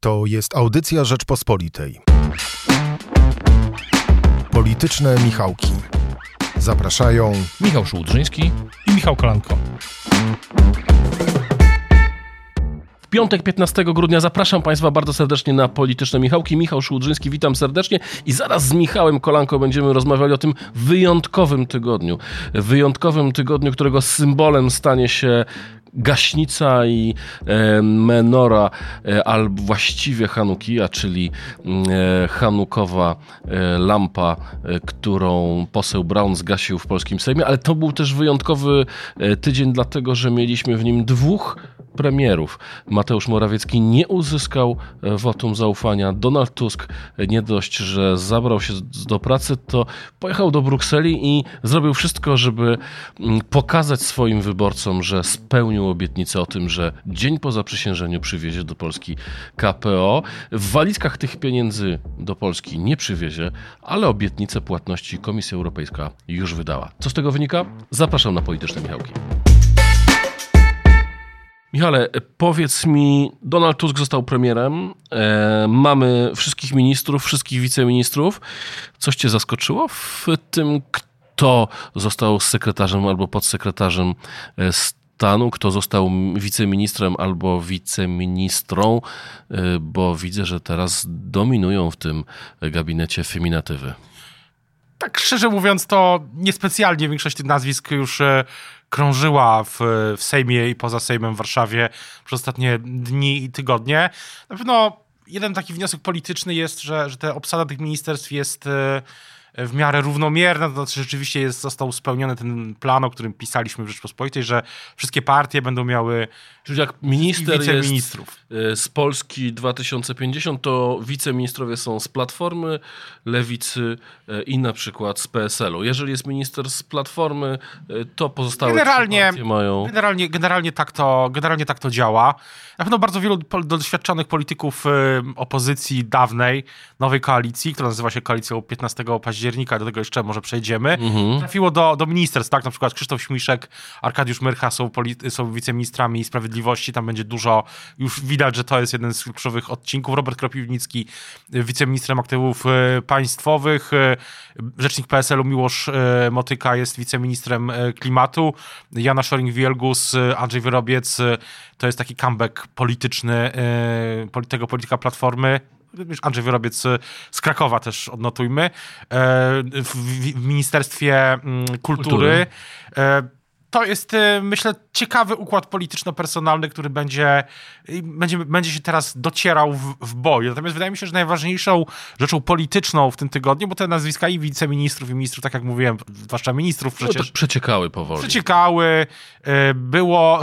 To jest audycja Rzeczpospolitej. Polityczne Michałki. Zapraszają Michał Szułdrzyński i Michał Kolanko. W piątek 15 grudnia zapraszam Państwa bardzo serdecznie na Polityczne Michałki. Michał Szułdrzyński, witam serdecznie i zaraz z Michałem Kolanko będziemy rozmawiali o tym wyjątkowym tygodniu. Wyjątkowym tygodniu, którego symbolem stanie się gaśnica i menora, e, albo właściwie Hanukija, czyli e, hanukowa e, lampa, którą poseł Brown zgasił w polskim Sejmie, ale to był też wyjątkowy tydzień, dlatego że mieliśmy w nim dwóch premierów. Mateusz Morawiecki nie uzyskał e, wotum zaufania. Donald Tusk e, nie dość, że zabrał się do pracy, to pojechał do Brukseli i zrobił wszystko, żeby mm, pokazać swoim wyborcom, że spełnił obietnicę o tym, że dzień po zaprzysiężeniu przywiezie do Polski KPO. W walizkach tych pieniędzy do Polski nie przywiezie, ale obietnicę płatności Komisja Europejska już wydała. Co z tego wynika? Zapraszam na polityczne Michałki. Michale, powiedz mi, Donald Tusk został premierem, e, mamy wszystkich ministrów, wszystkich wiceministrów. Coś cię zaskoczyło w tym, kto został sekretarzem albo podsekretarzem e, stanu, kto został wiceministrem albo wiceministrą, e, bo widzę, że teraz dominują w tym gabinecie feminatywy. Tak szczerze mówiąc, to niespecjalnie większość tych nazwisk już e, krążyła w, w Sejmie i poza Sejmem w Warszawie przez ostatnie dni i tygodnie. Na pewno jeden taki wniosek polityczny jest, że, że ta obsada tych ministerstw jest e, w miarę równomierna, to znaczy rzeczywiście jest, został spełniony ten plan, o którym pisaliśmy w Rzeczpospolitej, że wszystkie partie będą miały Czyli jak minister jest e, z Polski 2050, to wiceministrowie są z Platformy, Lewicy e, i na przykład z PSL-u. Jeżeli jest minister z Platformy, e, to pozostałe Generalnie- mają... Generalnie, generalnie, tak to, generalnie tak to działa. Na pewno bardzo wielu doświadczonych polityków opozycji dawnej, nowej koalicji, która nazywa się koalicją 15 października, do tego jeszcze może przejdziemy, Mhm. trafiło do, do ministerstw, tak? Na przykład Krzysztof Śmiszek, Arkadiusz Myrcha są, są wiceministrami sprawiedliwości, tam będzie dużo, już widać, że to jest jeden z kluczowych odcinków. Robert Kropiwnicki, y, wiceministrem aktywów y, państwowych, y, rzecznik PSL-u Miłosz Motyka jest wiceministrem klimatu, Jana Szoring-Wielgus, Andrzej Wyrobiec, to jest taki comeback polityczny poli- tego polityka Platformy. Andrzej Wyrobiec z Krakowa też odnotujmy. E, W, Ministerstwie mm, Kultury. Kultury. E, To jest, y, myślę, ciekawy układ polityczno-personalny, który będzie, będzie, będzie się teraz docierał w, w boju. Natomiast wydaje mi się, że najważniejszą rzeczą polityczną w tym tygodniu, bo te nazwiska i wiceministrów, i ministrów, tak jak mówiłem, zwłaszcza ministrów No, przecież, tak przeciekały powoli. przeciekały. y, Było.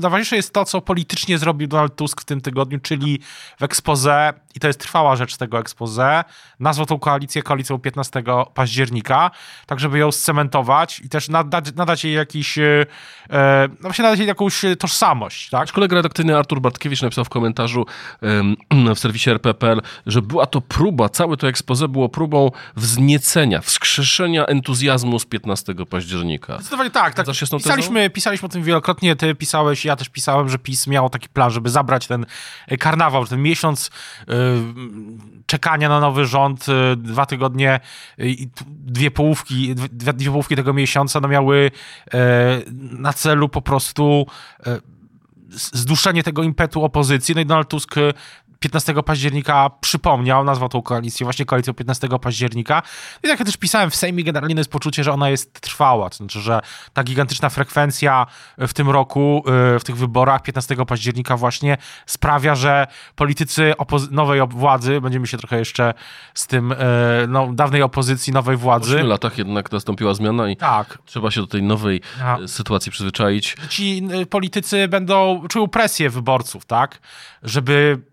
Najważniejsze jest to, co politycznie zrobił Donald Tusk w tym tygodniu, czyli w expose, i to jest trwała rzecz tego expose, nazwał tą koalicję koalicją 15 października, tak żeby ją scementować i też nadać, nadać jej jakiś. Y, e, No właśnie jej jakąś tożsamość, tak? Kolega redakcyjny Artur Bartkiewicz napisał w komentarzu w serwisie RPPL, że była to próba, całe to expose było próbą wzniecenia, wskrzeszenia entuzjazmu z 15 października. Zdecydowanie tak, tak. Pisaliśmy, pisaliśmy o tym wielokrotnie, ty pisałeś, ja też pisałem, że PiS miał taki plan, żeby zabrać ten e, karnawał, ten miesiąc czekania na nowy rząd, dwa tygodnie i dwie połówki, dwie, dwie połówki tego miesiąca no miały e, na celu po prostu e, zduszenie tego impetu opozycji. No i Donald Tusk 15 października przypomniał, nazwał tą koalicję właśnie koalicją 15 października. I tak jak też pisałem w Sejmie, generalnie jest poczucie, że ona jest trwała. To znaczy, że ta gigantyczna frekwencja w tym roku, e, w tych wyborach 15 października właśnie sprawia, że politycy nowej władzy, będziemy się trochę jeszcze z tym, e, no, dawnej opozycji, nowej W władzy. 8 latach jednak nastąpiła zmiana i Tak, trzeba się do tej nowej e, sytuacji przyzwyczaić. ci y, politycy będą, czują presję wyborców, tak? Żeby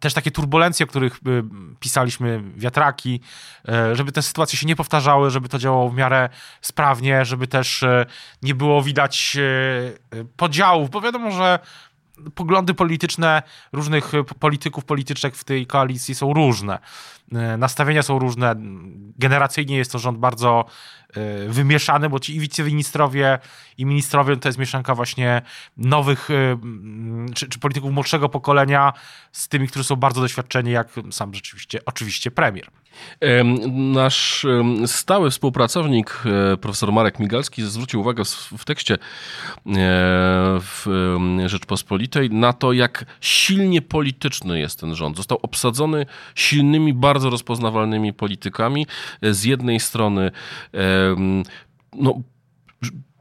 też takie turbulencje, o których y, pisaliśmy, wiatraki, y, żeby te sytuacje się nie powtarzały, żeby to działało w miarę sprawnie, żeby też y, nie było widać podziałów, bo wiadomo, że poglądy polityczne różnych polityków, polityczek w tej koalicji są różne. Nastawienia są różne. Generacyjnie jest to rząd bardzo wymieszany, bo ci i wiceministrowie, i ministrowie to jest mieszanka właśnie nowych, czy, czy polityków młodszego pokolenia z tymi, którzy są bardzo doświadczeni, jak sam rzeczywiście, oczywiście premier. Nasz stały współpracownik, e, profesor Marek Migalski, zwrócił uwagę w tekście e, w Rzeczpospolitej na to, jak silnie polityczny jest ten rząd. Został obsadzony silnymi, bardzo rozpoznawalnymi politykami. Z jednej strony no,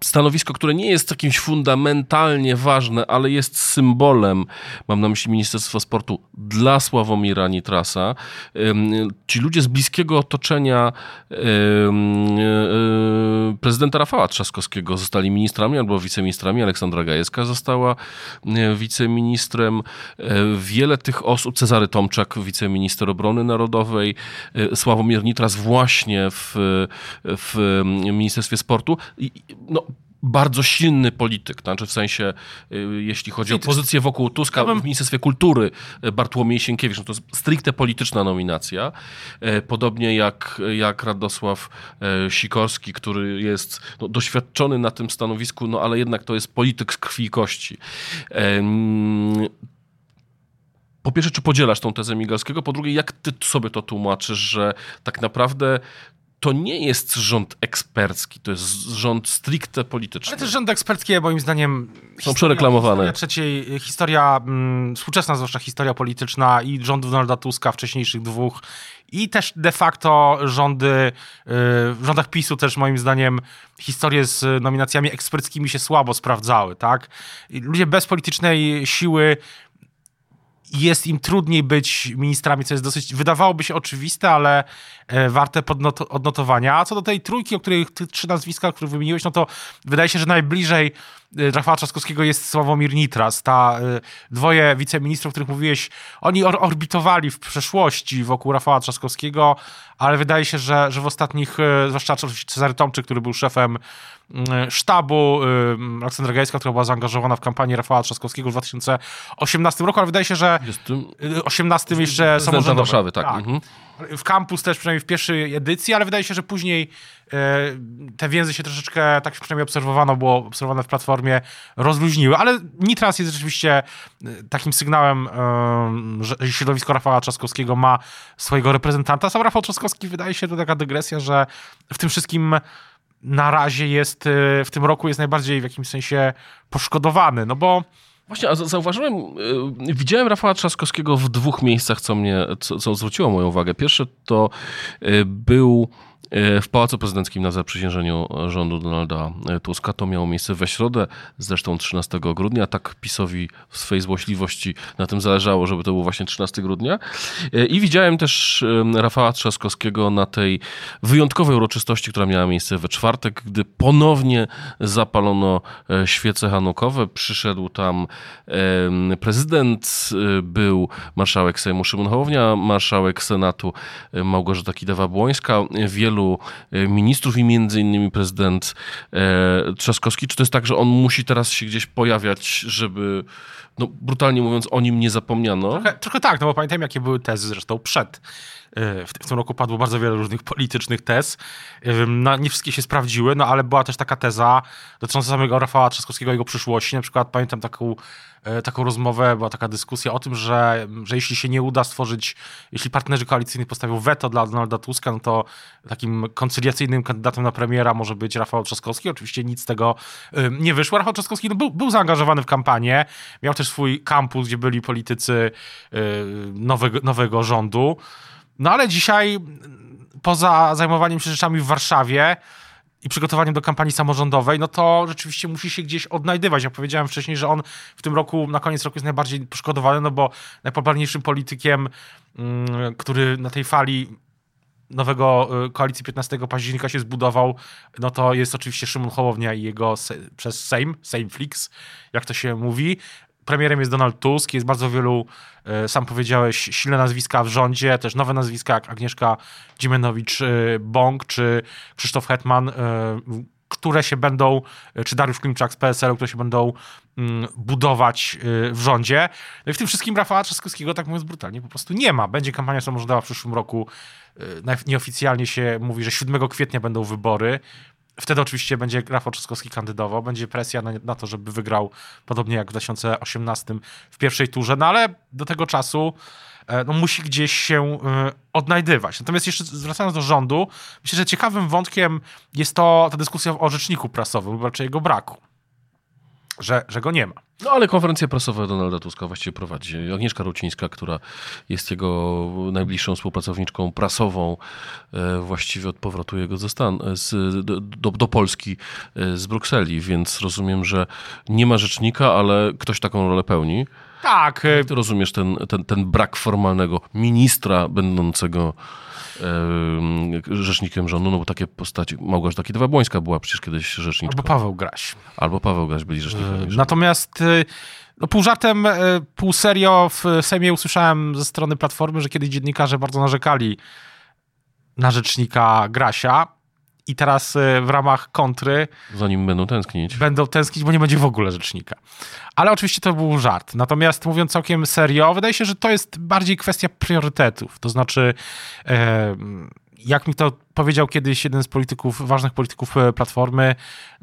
stanowisko, które nie jest jakimś fundamentalnie ważne, ale jest symbolem, mam na myśli Ministerstwo Sportu, dla Sławomira Nitrasa. Ci ludzie z bliskiego otoczenia e, prezydenta Rafała Trzaskowskiego zostali ministrami albo wiceministrami. Aleksandra Gajewska została e, wiceministrem. E, wiele tych osób, Cezary Tomczak, wiceminister obrony narodowej, Sławomir Nitras właśnie w, w Ministerstwie Sportu. No, bardzo silny polityk, znaczy w sensie, y, jeśli chodzi o pozycję wokół Tuska w Ministerstwie Kultury, y, Bartłomiej Sienkiewicz, no to jest stricte polityczna nominacja, y, podobnie jak, jak Radosław Sikorski, który jest no, doświadczony na tym stanowisku, no ale jednak to jest polityk z krwi i kości. Po pierwsze, czy podzielasz tą tezę Migalskiego? Po drugie, jak ty sobie to tłumaczysz, że tak naprawdę to nie jest rząd ekspercki, to jest rząd stricte polityczny. Ale też rząd ekspercki, moim zdaniem... Są przereklamowane. Historia trzeciej, historia, mm, współczesna zwłaszcza historia polityczna i rządów Donalda Tuska, wcześniejszych dwóch, i też de facto rządy, yy, w rządach PiSu też moim zdaniem historie z nominacjami eksperckimi się słabo sprawdzały, tak? Ludzie bez politycznej siły jest im trudniej być ministrami, co jest dosyć, wydawałoby się oczywiste, ale e, warte odnotowania. A co do tej trójki, o której tych trzy nazwiska, które wymieniłeś, no to wydaje się, że najbliżej Rafała Trzaskowskiego jest Sławomir Nitras. Ta e, dwoje wiceministrów, o których mówiłeś, oni or orbitowali w przeszłości wokół Rafała Trzaskowskiego, ale wydaje się, że, że w ostatnich, zwłaszcza Cezary Tomczyk, który był szefem Mm, sztabu y, Aleksandra Gajska, która była zaangażowana w kampanię Rafała Trzaskowskiego w 2018 roku, ale wydaje się, że w 18 jeszcze samorządowe. Warszawy, tak. tak. Mhm. W kampus też przynajmniej w pierwszej edycji, ale wydaje się, że później te więzy się troszeczkę, tak przynajmniej obserwowano, było obserwowane w Platformie, rozluźniły, ale Nitras jest rzeczywiście e, takim sygnałem, e, że środowisko Rafała Trzaskowskiego ma swojego reprezentanta. Sam Rafał Trzaskowski wydaje się to taka dygresja, że w tym wszystkim na razie jest, w tym roku jest najbardziej w jakimś sensie poszkodowany, no bo Właśnie, a zauważyłem, y, widziałem Rafała Trzaskowskiego w dwóch miejscach, co mnie, co, co zwróciło moją uwagę. Pierwsze to y, był E, w Pałacu Prezydenckim na zaprzysiężeniu rządu Donalda Tuska. To miało miejsce we środę, zresztą 13 grudnia. Tak PiSowi w swojej złośliwości na tym zależało, żeby to było właśnie 13 grudnia. E, I widziałem też Rafała Trzaskowskiego na tej wyjątkowej uroczystości, która miała miejsce we czwartek, gdy ponownie zapalono e, świece hanukowe. Przyszedł tam prezydent, był marszałek Sejmu Szymon Hołownia, marszałek Senatu Małgorzata Kidawa-Błońska, wielu wielu e, ministrów i między innymi prezydent e, Trzaskowski. Czy to jest tak, że on musi teraz się gdzieś pojawiać, żeby, no brutalnie mówiąc, o nim nie zapomniano? Trochę, trochę tak, no bo pamiętajmy, jakie były tezy zresztą przed e, w, tym roku padło bardzo wiele różnych politycznych tez. No, nie wszystkie się sprawdziły, no ale była też taka teza dotycząca samego Rafała Trzaskowskiego i jego przyszłości. Na przykład pamiętam taką E, taką rozmowę, była taka dyskusja o tym, że, że jeśli się nie uda stworzyć, jeśli partnerzy koalicyjni postawią weto dla Donalda Tuska, no to takim koncyliacyjnym kandydatem na premiera może być Rafał Trzaskowski. Oczywiście nic z tego e, nie wyszło. Rafał Trzaskowski no, był, był zaangażowany w kampanię, miał też swój kampus, gdzie byli politycy e, nowego, nowego rządu. No ale dzisiaj poza zajmowaniem się rzeczami w Warszawie, i przygotowaniem do kampanii samorządowej, no to rzeczywiście musi się gdzieś odnajdywać. Ja powiedziałem wcześniej, że on w tym roku, na koniec roku jest najbardziej poszkodowany, no bo najpopularniejszym politykiem, mm, który na tej fali nowego y, koalicji 15 października się zbudował, no to jest oczywiście Szymon Hołownia i jego se, przez Sejm, Sejmflix, jak to się mówi. Premierem jest Donald Tusk, jest bardzo wielu, e, sam powiedziałeś, silne nazwiska w rządzie, też nowe nazwiska jak Agnieszka Dziemianowicz-Bąk czy Krzysztof Hetman. E, które się będą, czy Dariusz Klimczak z PSL-u, które się będą mm, budować w rządzie. No i w tym wszystkim Rafała Trzaskowskiego, tak mówiąc brutalnie, po prostu nie ma. Będzie kampania samorządowa w przyszłym roku. Nieoficjalnie się mówi, że 7 kwietnia będą wybory. Wtedy oczywiście będzie Rafał Trzaskowski kandydował, będzie presja na, na, to, żeby wygrał, podobnie jak w 2018 w pierwszej turze, no ale do tego czasu e, no, musi gdzieś się y, odnajdywać. Natomiast jeszcze wracając do rządu, myślę, że ciekawym wątkiem jest to ta dyskusja o rzeczniku prasowym, raczej jego braku że, że go nie ma. No ale konferencję prasową Donalda Tuska właściwie prowadzi Agnieszka Rucińska, która jest jego najbliższą współpracowniczką prasową, e, właściwie od powrotu jego ze Stan, z, do, do, Polski e, z Brukseli, więc rozumiem, że nie ma rzecznika, ale ktoś taką rolę pełni. Tak. Jak ty rozumiesz ten, ten, ten brak formalnego ministra będącego rzecznikiem rządu, no bo takie postaci, Małgorzata Kidawa-Błońska była przecież kiedyś rzeczniczką. Albo Paweł Graś. Albo Paweł Graś byli rzecznikami. Natomiast y, no pół żartem, y, pół serio w Sejmie usłyszałem ze strony Platformy, że kiedyś dziennikarze bardzo narzekali na rzecznika Grasia, i teraz y, w ramach kontry. Za nim będą tęsknić. Będą tęsknić, bo nie będzie w ogóle rzecznika. Ale oczywiście to był żart. Natomiast mówiąc całkiem serio, wydaje się, że to jest bardziej kwestia priorytetów. To znaczy, e, jak mi to powiedział kiedyś jeden z polityków, ważnych polityków e, Platformy,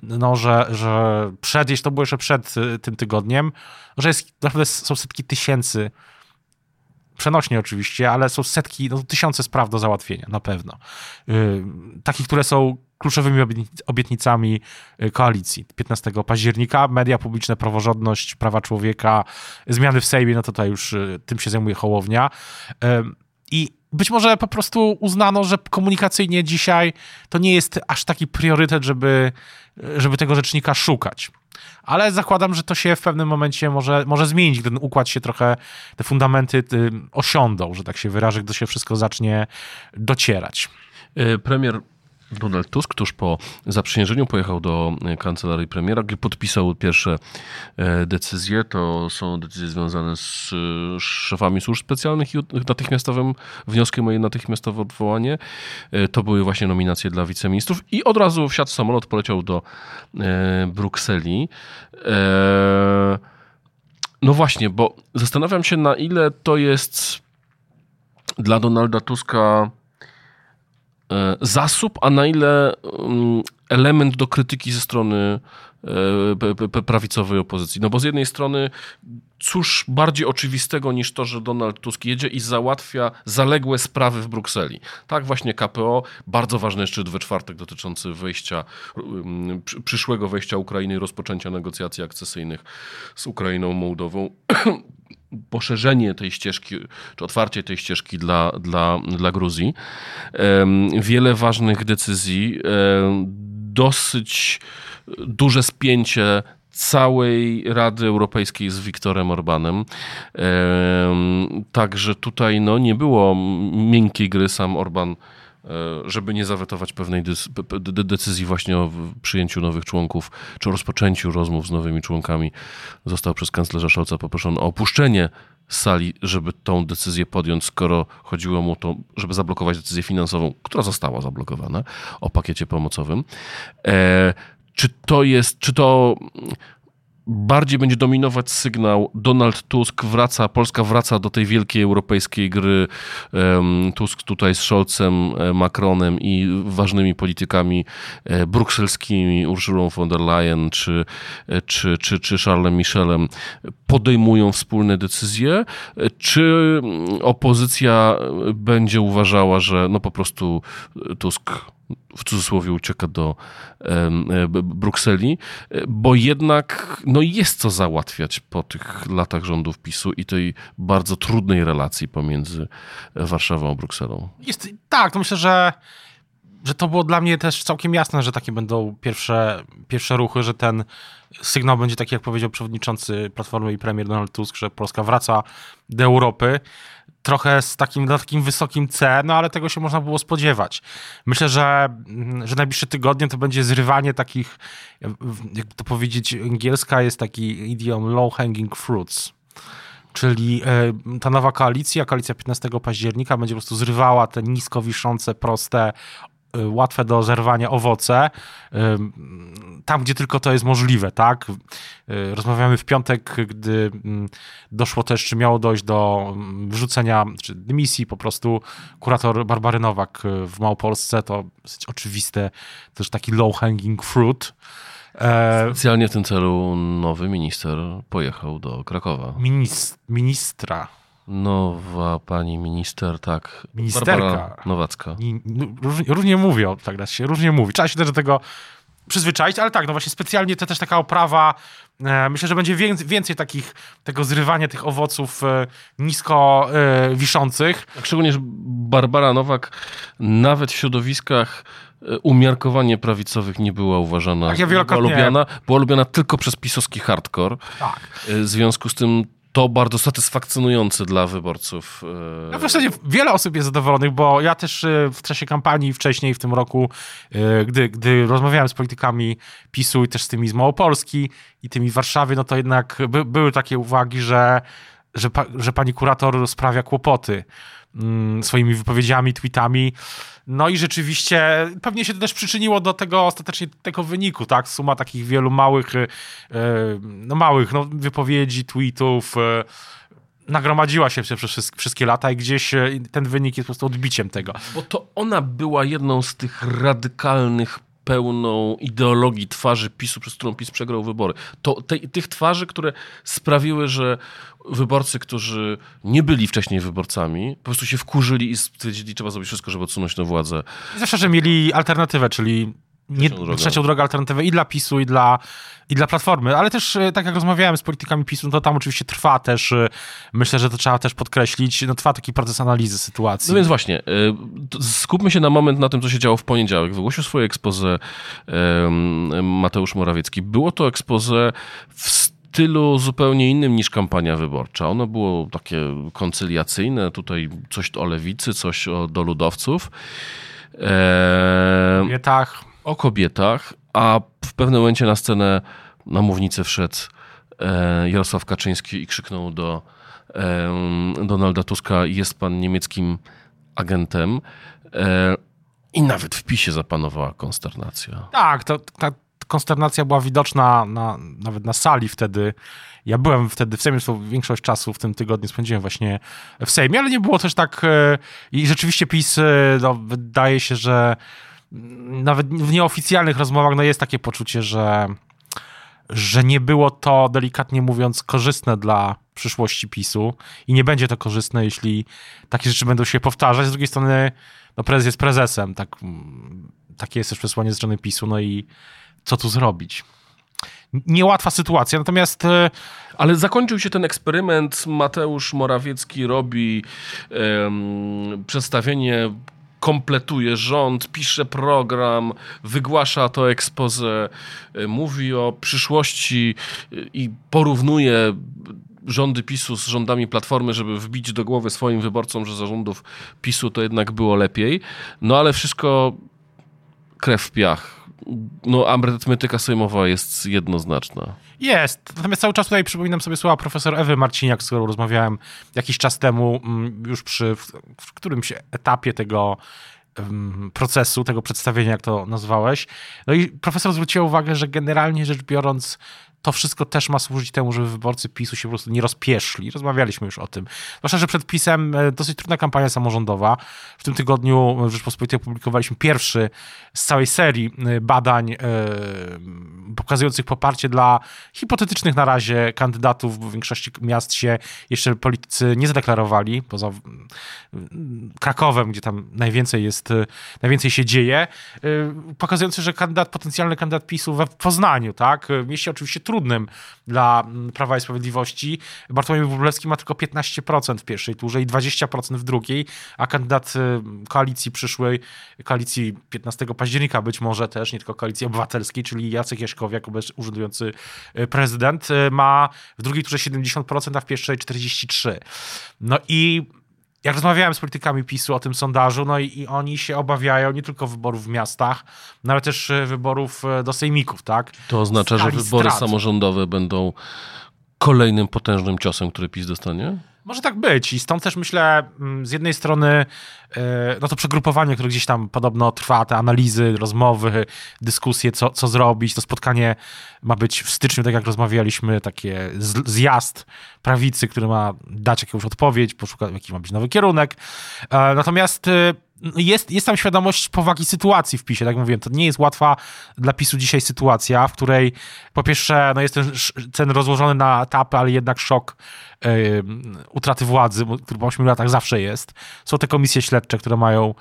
no, że, że przed, jeśli to było jeszcze przed e, tym tygodniem, że jest, naprawdę są setki tysięcy przenośnie oczywiście, ale są setki, no, tysiące spraw do załatwienia, na pewno. Yy, takich, które są kluczowymi obietnicami y, koalicji. 15 października media publiczne, praworządność, prawa człowieka, zmiany w Sejmie, no to tutaj już y, tym się zajmuje Hołownia. I być może po prostu uznano, że komunikacyjnie dzisiaj to nie jest aż taki priorytet, żeby, żeby tego rzecznika szukać ale zakładam, że to się w pewnym momencie może, może zmienić, gdy ten układ się trochę, te fundamenty y, osiądą, że tak się wyrażę, gdy się wszystko zacznie docierać. Y, premier Donald Tusk tuż po zaprzysiężeniu pojechał do e, kancelarii premiera, gdzie podpisał pierwsze e, decyzje. To są decyzje związane z e, szefami służb specjalnych i natychmiastowym wnioskiem o jej natychmiastowe odwołanie. To były właśnie nominacje dla wiceministrów i od razu wsiadł samolot, poleciał do Brukseli. No właśnie, bo zastanawiam się na ile to jest dla Donalda Tuska zasób, a na ile mm, element do krytyki ze strony e, prawicowej opozycji. No bo z jednej strony cóż bardziej oczywistego niż to, że Donald Tusk jedzie i załatwia zaległe sprawy w Brukseli. Tak właśnie KPO, bardzo ważny szczyt we czwartek dotyczący wejścia, mm, przyszłego wejścia Ukrainy i rozpoczęcia negocjacji akcesyjnych z Ukrainą, Mołdową. poszerzenie tej ścieżki, czy otwarcie tej ścieżki dla, dla, dla Gruzji. Wiele ważnych decyzji, dosyć duże spięcie całej Rady Europejskiej z Wiktorem Orbanem. Także tutaj no, nie było miękkiej gry. Sam Orban żeby nie zawetować pewnej decyzji właśnie o przyjęciu nowych członków, czy rozpoczęciu rozmów z nowymi członkami, został przez kanclerza Scholza poproszony o opuszczenie sali, żeby tą decyzję podjąć, skoro chodziło mu to, żeby zablokować decyzję finansową, która została zablokowana, o pakiecie pomocowym. E, czy to jest, czy to bardziej będzie dominować sygnał Donald Tusk wraca, Polska wraca do tej wielkiej europejskiej gry. Tusk tutaj z Scholzem, e, Macronem i ważnymi politykami e, brukselskimi, Urszulą von der Leyen czy, e, czy, czy, czy Charlesem Michelem podejmują wspólne decyzje, czy opozycja będzie uważała, że no po prostu Tusk w cudzysłowie ucieka do Brukseli, bo jednak no jest co załatwiać po tych latach rządów PiSu i tej bardzo trudnej relacji pomiędzy Warszawą a Brukselą. Jest, tak, to myślę, że że to było dla mnie też całkiem jasne, że takie będą pierwsze, pierwsze ruchy, że ten sygnał będzie taki, jak powiedział przewodniczący Platformy i premier Donald Tusk, że Polska wraca do Europy trochę z takim, na takim wysokim C, no ale tego się można było spodziewać. Myślę, że, że najbliższe tygodnie to będzie zrywanie takich, jak to powiedzieć, angielska jest taki idiom low hanging fruits. Czyli e, ta nowa koalicja, koalicja 15 października, będzie po prostu zrywała te nisko wiszące, proste, łatwe do zerwania owoce, y, tam gdzie tylko to jest możliwe, tak? Y, rozmawiamy w piątek, gdy mm, doszło też, czy miało dojść do mm, wrzucenia, czy dymisji po prostu kurator Barbary Nowak w Małopolsce, to dosyć oczywiste, też taki low hanging fruit. E, Specjalnie w tym celu nowy minister pojechał do Krakowa. Minis ministra. Nowa pani minister, tak. Ministerka. Barbara Nowacka. No, różnie, różnie mówią, tak się różnie mówi. Trzeba się też do tego przyzwyczaić, ale tak, no właśnie specjalnie to też taka oprawa. E, myślę, że będzie więcej, więcej takich, tego zrywania tych owoców e, nisko e, wiszących. Szczególnie, że Barbara Nowak nawet w środowiskach e, umiarkowanie prawicowych nie była uważana. Tak, ja była, lubiana, była lubiana tylko przez pisowski hardcore. Tak. E, w związku z tym to bardzo satysfakcjonujące dla wyborców. No w zasadzie wiele osób jest zadowolonych, bo ja też e, w czasie kampanii wcześniej w tym roku, e, gdy, gdy rozmawiałem z politykami PiSu i też z tymi z Małopolski i tymi z Warszawy, no to jednak by, były takie uwagi, że, że, że pani kurator sprawia kłopoty mm, swoimi wypowiedziami, tweetami. No i rzeczywiście pewnie się to też przyczyniło do tego ostatecznie tego wyniku, tak? Suma takich wielu małych, e, no małych no, wypowiedzi, tweetów e, nagromadziła się przez wszystkie lata i gdzieś ten wynik jest po prostu odbiciem tego. Bo to ona była jedną z tych radykalnych pełną ideologii twarzy PiSu, przez którą PiS przegrał wybory. To te, tych twarzy, które sprawiły, że wyborcy, którzy nie byli wcześniej wyborcami, po prostu się wkurzyli i stwierdzili, trzeba zrobić wszystko, żeby odsunąć tę władzę. Zwłaszcza, że mieli alternatywę, czyli nie, trzecią, drogę. trzecią drogę alternatywę i dla PiSu, i dla, i dla Platformy, ale też e, tak jak rozmawiałem z politykami PiSu, no to tam oczywiście trwa też, e, myślę, że to trzeba też podkreślić, no trwa taki proces analizy sytuacji. No więc właśnie, e, skupmy się na moment na tym, co się działo w poniedziałek. Wygłosił swoje expose Mateusz Morawiecki. Było to expose w stylu zupełnie innym niż kampania wyborcza. Ono było takie koncyliacyjne, tutaj coś o lewicy, coś o, do ludowców. Eee, kobietach. O kobietach, a w pewnym momencie na scenę na mównicę wszedł e, Jarosław Kaczyński i krzyknął do e, Donalda Tuska jest pan niemieckim agentem. E, I nawet w PiSie zapanowała konsternacja. Tak, to, ta konsternacja była widoczna na, nawet na sali wtedy. Ja byłem wtedy w Sejmie, większość czasu w tym tygodniu spędziłem właśnie w Sejmie, ale nie było też tak... I rzeczywiście PiS, no, wydaje się, że nawet w nieoficjalnych rozmowach no jest takie poczucie, że, że nie było to, delikatnie mówiąc, korzystne dla przyszłości PiSu i nie będzie to korzystne, jeśli takie rzeczy będą się powtarzać. Z drugiej strony, no prezes jest prezesem, tak, takie jest też przesłanie ze strony PiSu, no i co tu zrobić? Niełatwa sytuacja, natomiast... E, Ale zakończył się ten eksperyment. Mateusz Morawiecki robi um, przedstawienie kompletuje rząd, pisze program, wygłasza to expose, y, mówi o przyszłości y, i porównuje rządy PiSu z rządami Platformy, żeby wbić do głowy swoim wyborcom, że za rządów PiSu to jednak było lepiej. No ale wszystko krew w piach no, arytmetyka sejmowa jest jednoznaczna. Jest. Natomiast cały czas tutaj przypominam sobie słowa profesor Ewy Marciniak, z którą rozmawiałem jakiś czas temu, mm, już przy w, którymś etapie tego procesu, tego przedstawienia, jak to nazwałeś. No i profesor zwróciła uwagę, że generalnie rzecz biorąc, to wszystko też ma służyć temu, żeby wyborcy PiSu się po prostu nie rozpieszli. Rozmawialiśmy już o tym. Zwłaszcza, że przed PiSem e, dosyć trudna kampania samorządowa. W tym tygodniu w Rzeczpospolitej opublikowaliśmy pierwszy z całej serii e, badań yy, pokazujących poparcie dla hipotetycznych na razie kandydatów, bo w większości miast się jeszcze politycy nie zadeklarowali, poza Krakowem, gdzie tam najwięcej jest, najwięcej się dzieje, pokazujący, że kandydat, potencjalny kandydat PiSu we Poznaniu, tak, mieście oczywiście trudno trudnym dla mm, Prawa i Sprawiedliwości. Bartłomiej Wróblewski ma tylko 15% w pierwszej turze i 20% w drugiej, a kandydat y, koalicji przyszłej, koalicji 15 października być może też, nie tylko koalicji obywatelskiej, czyli Jacek Jaśkowiak, urzędujący y, prezydent, y, ma w drugiej turze 70%, a w pierwszej 43%. No i jak rozmawiałem z politykami PiSu o tym sondażu, no i, i, oni się obawiają nie tylko wyborów w miastach, no ale też e, wyborów e, do sejmików, tak? To oznacza, że wybory strat. samorządowe będą kolejnym potężnym ciosem, który PiS dostanie? Może tak być i stąd też myślę, mm, z jednej strony e, no to przegrupowanie, które gdzieś tam podobno trwa, te analizy, rozmowy, dyskusje, co, co zrobić, to spotkanie ma być w styczniu, tak jak rozmawialiśmy, takie zjazd prawicy, który ma dać jakąś odpowiedź, poszukać, jaki ma być nowy kierunek. E, natomiast e, jest, jest tam świadomość powagi sytuacji w PiSie, tak jak mówiłem, to nie jest łatwa dla PiSu dzisiaj sytuacja, w której po pierwsze no jest ten, ten rozłożony na etapy, ale jednak szok yy, utraty władzy, który po 8 latach zawsze jest. Są te komisje śledcze, które mają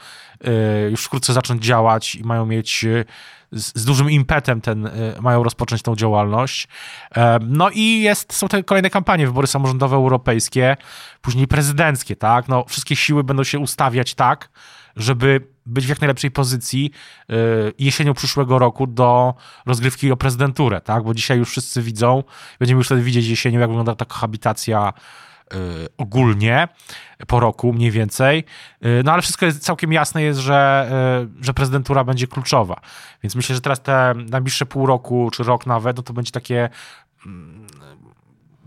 yy, już wkrótce zacząć działać i mają mieć yy, z, z, dużym impetem ten, mają rozpocząć tą działalność. No i jest, są te kolejne kampanie, wybory samorządowe europejskie, później prezydenckie, tak? No, wszystkie siły będą się ustawiać tak, żeby być w jak najlepszej pozycji y, jesienią przyszłego roku do rozgrywki o prezydenturę, tak? Bo dzisiaj już wszyscy widzą, będziemy już wtedy widzieć jesienią, jak wygląda ta kohabitacja y, ogólnie po roku mniej więcej. Y, no ale wszystko jest całkiem jasne jest, że, że prezydentura będzie kluczowa. Więc myślę, że teraz te najbliższe pół roku, czy rok nawet, no to będzie takie mm,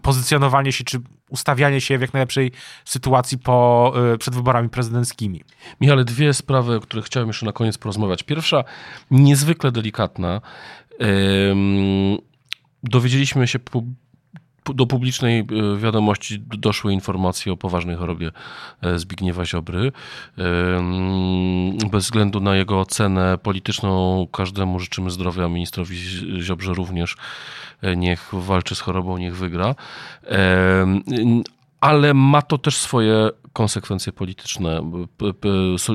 pozycjonowanie się, czy ustawianie się w jak najlepszej sytuacji po, y, przed wyborami prezydenckimi. Michale, dwie sprawy, o których chciałem jeszcze na koniec porozmawiać. Pierwsza, niezwykle delikatna. Dowiedzieliśmy się do publicznej e, wiadomości doszły informacje o poważnej chorobie e, Zbigniewa Ziobry. Bez względu na jego ocenę polityczną, każdemu życzymy zdrowia, ministrowi Ziobrze również. E, niech walczy z chorobą, niech wygra. Ale ma to też swoje konsekwencje polityczne.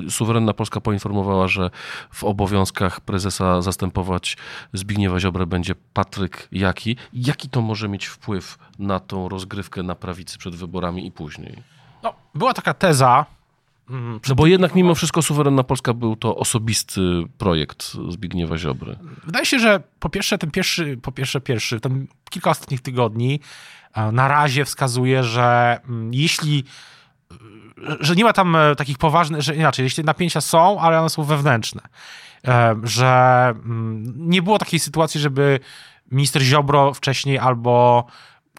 Suwerenna Polska poinformowała, że w obowiązkach prezesa zastępować Zbigniewa Ziobrę będzie Patryk Jaki. Jaki to może mieć wpływ na tą rozgrywkę na prawicy przed wyborami i później? No, była taka teza, no bo jednak mimo wszystko Suwerenna Polska był to osobisty projekt Zbigniewa Ziobry. Wydaje się, że po pierwsze ten pierwszy, po pierwsze pierwszy, ten kilka ostatnich tygodni e, na razie wskazuje, że mm, jeśli że nie ma tam e, takich poważnych, że inaczej, jeśli napięcia są, ale one są wewnętrzne. E, że mm, nie było takiej sytuacji, żeby minister Ziobro wcześniej albo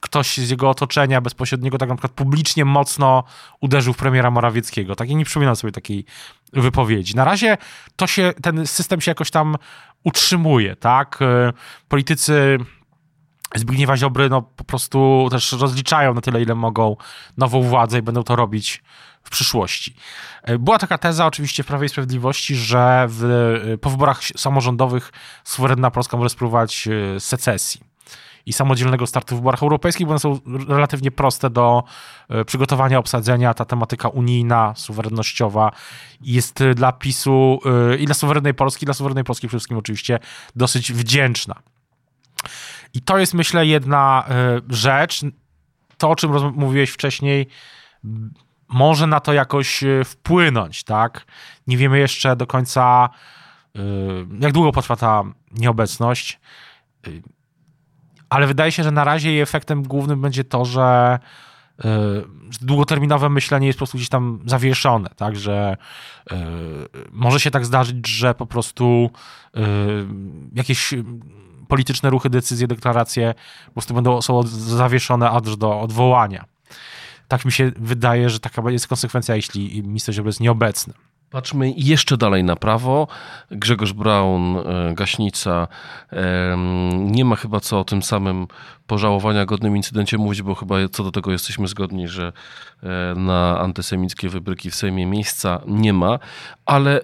ktoś z jego otoczenia bezpośredniego tak na przykład publicznie mocno uderzył w premiera Morawieckiego. Tak, i nie przypominam sobie takiej wypowiedzi. Na razie to się, ten system się jakoś tam utrzymuje, tak? E, politycy Zbigniewa Ziobry no, po prostu też rozliczają na tyle, ile mogą nową władzę i będą to robić w przyszłości. E, była taka teza oczywiście w Prawie i Sprawiedliwości, że w, e, po wyborach samorządowych suwerenna Polska może spróbować secesji i samodzielnego startu w wyborach europejskich, bo one są relatywnie proste do przygotowania, obsadzenia. Ta tematyka unijna, suwerennościowa jest dla PiSu i dla suwerennej Polski, dla suwerennej Polski przede wszystkim oczywiście dosyć wdzięczna. I to jest, myślę, jedna y, rzecz. To, o czym mówiłeś wcześniej, może na to jakoś wpłynąć, tak? Nie wiemy jeszcze do końca, jak długo potrwa ta nieobecność, ale wydaje się, że na razie jej efektem głównym będzie to, że długoterminowe myślenie jest po prostu gdzieś tam zawieszone, tak, że może się tak zdarzyć, że po prostu jakieś polityczne ruchy, decyzje, deklaracje po prostu będą są zawieszone aż do odwołania. Tak mi się wydaje, że taka jest konsekwencja, jeśli minister Ziobro jest nieobecny. Patrzmy jeszcze dalej na prawo. Grzegorz Braun, e, gaśnica. Nie ma chyba co o tym samym pożałowania godnym incydencie mówić, bo chyba co do tego jesteśmy zgodni, że e, na antysemickie wybryki w Sejmie miejsca nie ma, ale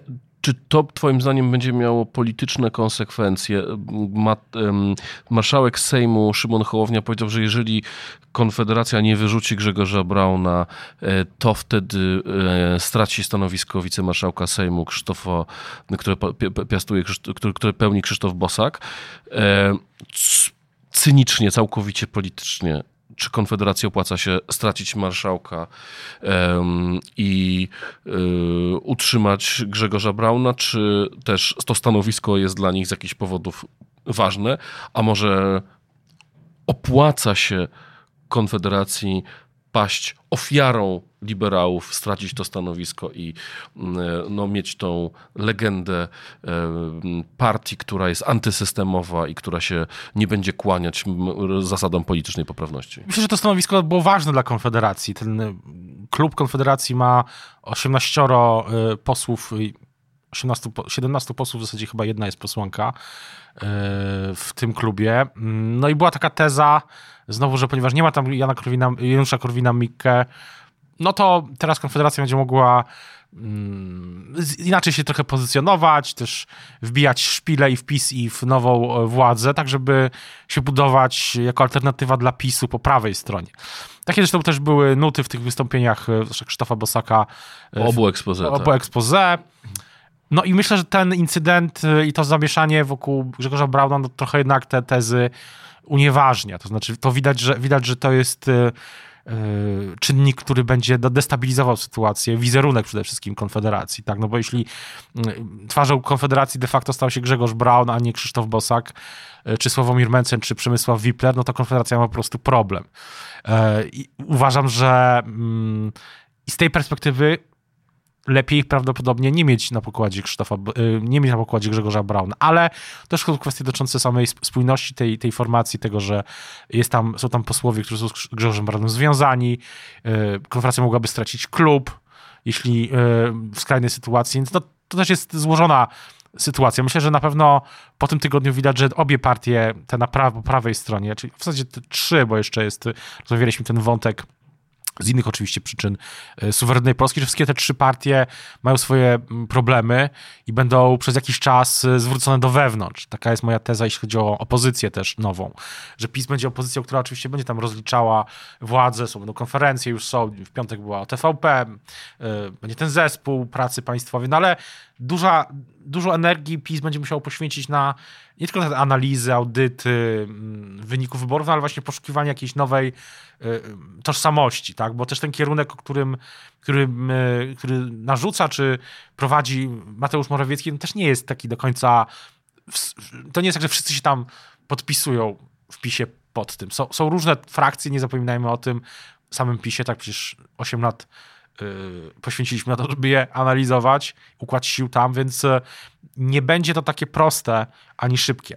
czy to Twoim zdaniem będzie miało polityczne konsekwencje? marszałek Sejmu Szymon Hołownia powiedział, że jeżeli Konfederacja nie wyrzuci Grzegorza Brauna, e, to wtedy e, straci stanowisko wicemarszałka Sejmu Krzysztofa, które piastuje, które pełni Krzysztof Bosak. E, cynicznie, całkowicie politycznie czy Konfederacji opłaca się stracić marszałka um, i um, utrzymać Grzegorza Brauna, czy też to stanowisko jest dla nich z jakichś powodów ważne, a może opłaca się Konfederacji paść ofiarą liberałów, stracić to stanowisko i mm, no, mieć tą legendę e, partii, która jest antysystemowa i która się nie będzie kłaniać zasadom politycznej poprawności. Myślę, że to stanowisko było ważne dla Konfederacji. Ten e, klub Konfederacji ma 18 e, posłów 18, 17 posłów, w zasadzie chyba jedna jest posłanka w tym klubie. Mm, no i była taka teza, znowu, że ponieważ nie ma tam Jana Korwina, Janusza Korwina-Mikke, no to teraz Konfederacja będzie mogła mm, inaczej się trochę pozycjonować, też wbijać szpile i wpis i w nową e, władzę, tak żeby się budować jako alternatywa dla PiSu po prawej stronie. Takie zresztą też były nuty w tych wystąpieniach e, Krzysztofa Bosaka. E, obu expose. Obu tak. No i myślę, że ten incydent i to zamieszanie wokół Grzegorza Brauna no trochę jednak te tezy unieważnia. To znaczy, to widać, że, widać, że to jest Y, czynnik, który będzie destabilizował sytuację, wizerunek przede wszystkim Konfederacji, tak, no bo jeśli y, twarzą Konfederacji de facto stał się Grzegorz Braun, a nie Krzysztof Bosak, y, czy Sławomir Mencen, czy Przemysław Wipler, no to Konfederacja ma po prostu problem. I uważam, że mm, z tej perspektywy lepiej prawdopodobnie nie mieć na pokładzie Krzysztofa, y, nie mieć na pokładzie Grzegorza Brauna, ale też są kwestie dotyczące samej spójności tej, tej formacji, tego, że jest tam, są tam posłowie, którzy są z Grzegorzem Braunem związani, y, konferencja mogłaby stracić klub, jeśli y, w skrajnej sytuacji, więc to, to też jest złożona sytuacja. Myślę, że na pewno po tym tygodniu widać, że obie partie, te na pra po prawej stronie, czyli w zasadzie te trzy, bo jeszcze jest, rozmawialiśmy ten wątek z innych oczywiście przyczyn e, suwerennej Polski, że wszystkie te trzy partie mają swoje mm, problemy i będą przez jakiś czas e, zwrócone do wewnątrz. Taka jest moja teza, jeśli chodzi o opozycję też nową, że PiS będzie opozycją, która oczywiście będzie tam rozliczała władzę, są będą konferencje, już są, w piątek była TVP, e, będzie ten zespół pracy państwowej, no ale duża, dużo energii PiS będzie musiał poświęcić na nie tylko na analizy, audyty mm, wyników wyborów, no ale właśnie poszukiwanie jakiejś nowej y, tożsamości, tak? Bo też ten kierunek, którym, którym, y, który narzuca, czy prowadzi Mateusz Morawiecki, no też nie jest taki do końca. To nie jest tak, że wszyscy się tam podpisują w PiSie pod tym. Są, są różne frakcje, nie zapominajmy o tym. W samym PiSie, tak przecież 8 lat Y, poświęciliśmy na to, żeby je analizować, układ sił tam, więc y, nie będzie to takie proste ani szybkie.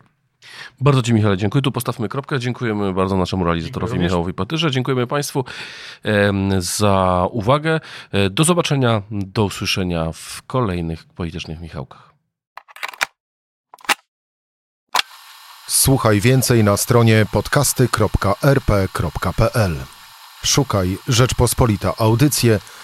Bardzo Ci, Michale, dziękuję. Tu postawmy kropkę. Dziękujemy bardzo naszemu realizatorowi Dziękuję Michałowi Patyrze. Dziękujemy Państwu za uwagę. E, do zobaczenia, do usłyszenia w kolejnych politycznych Michałkach. Słuchaj więcej na stronie podcasty.rp.pl. Szukaj Rzeczpospolita Audycje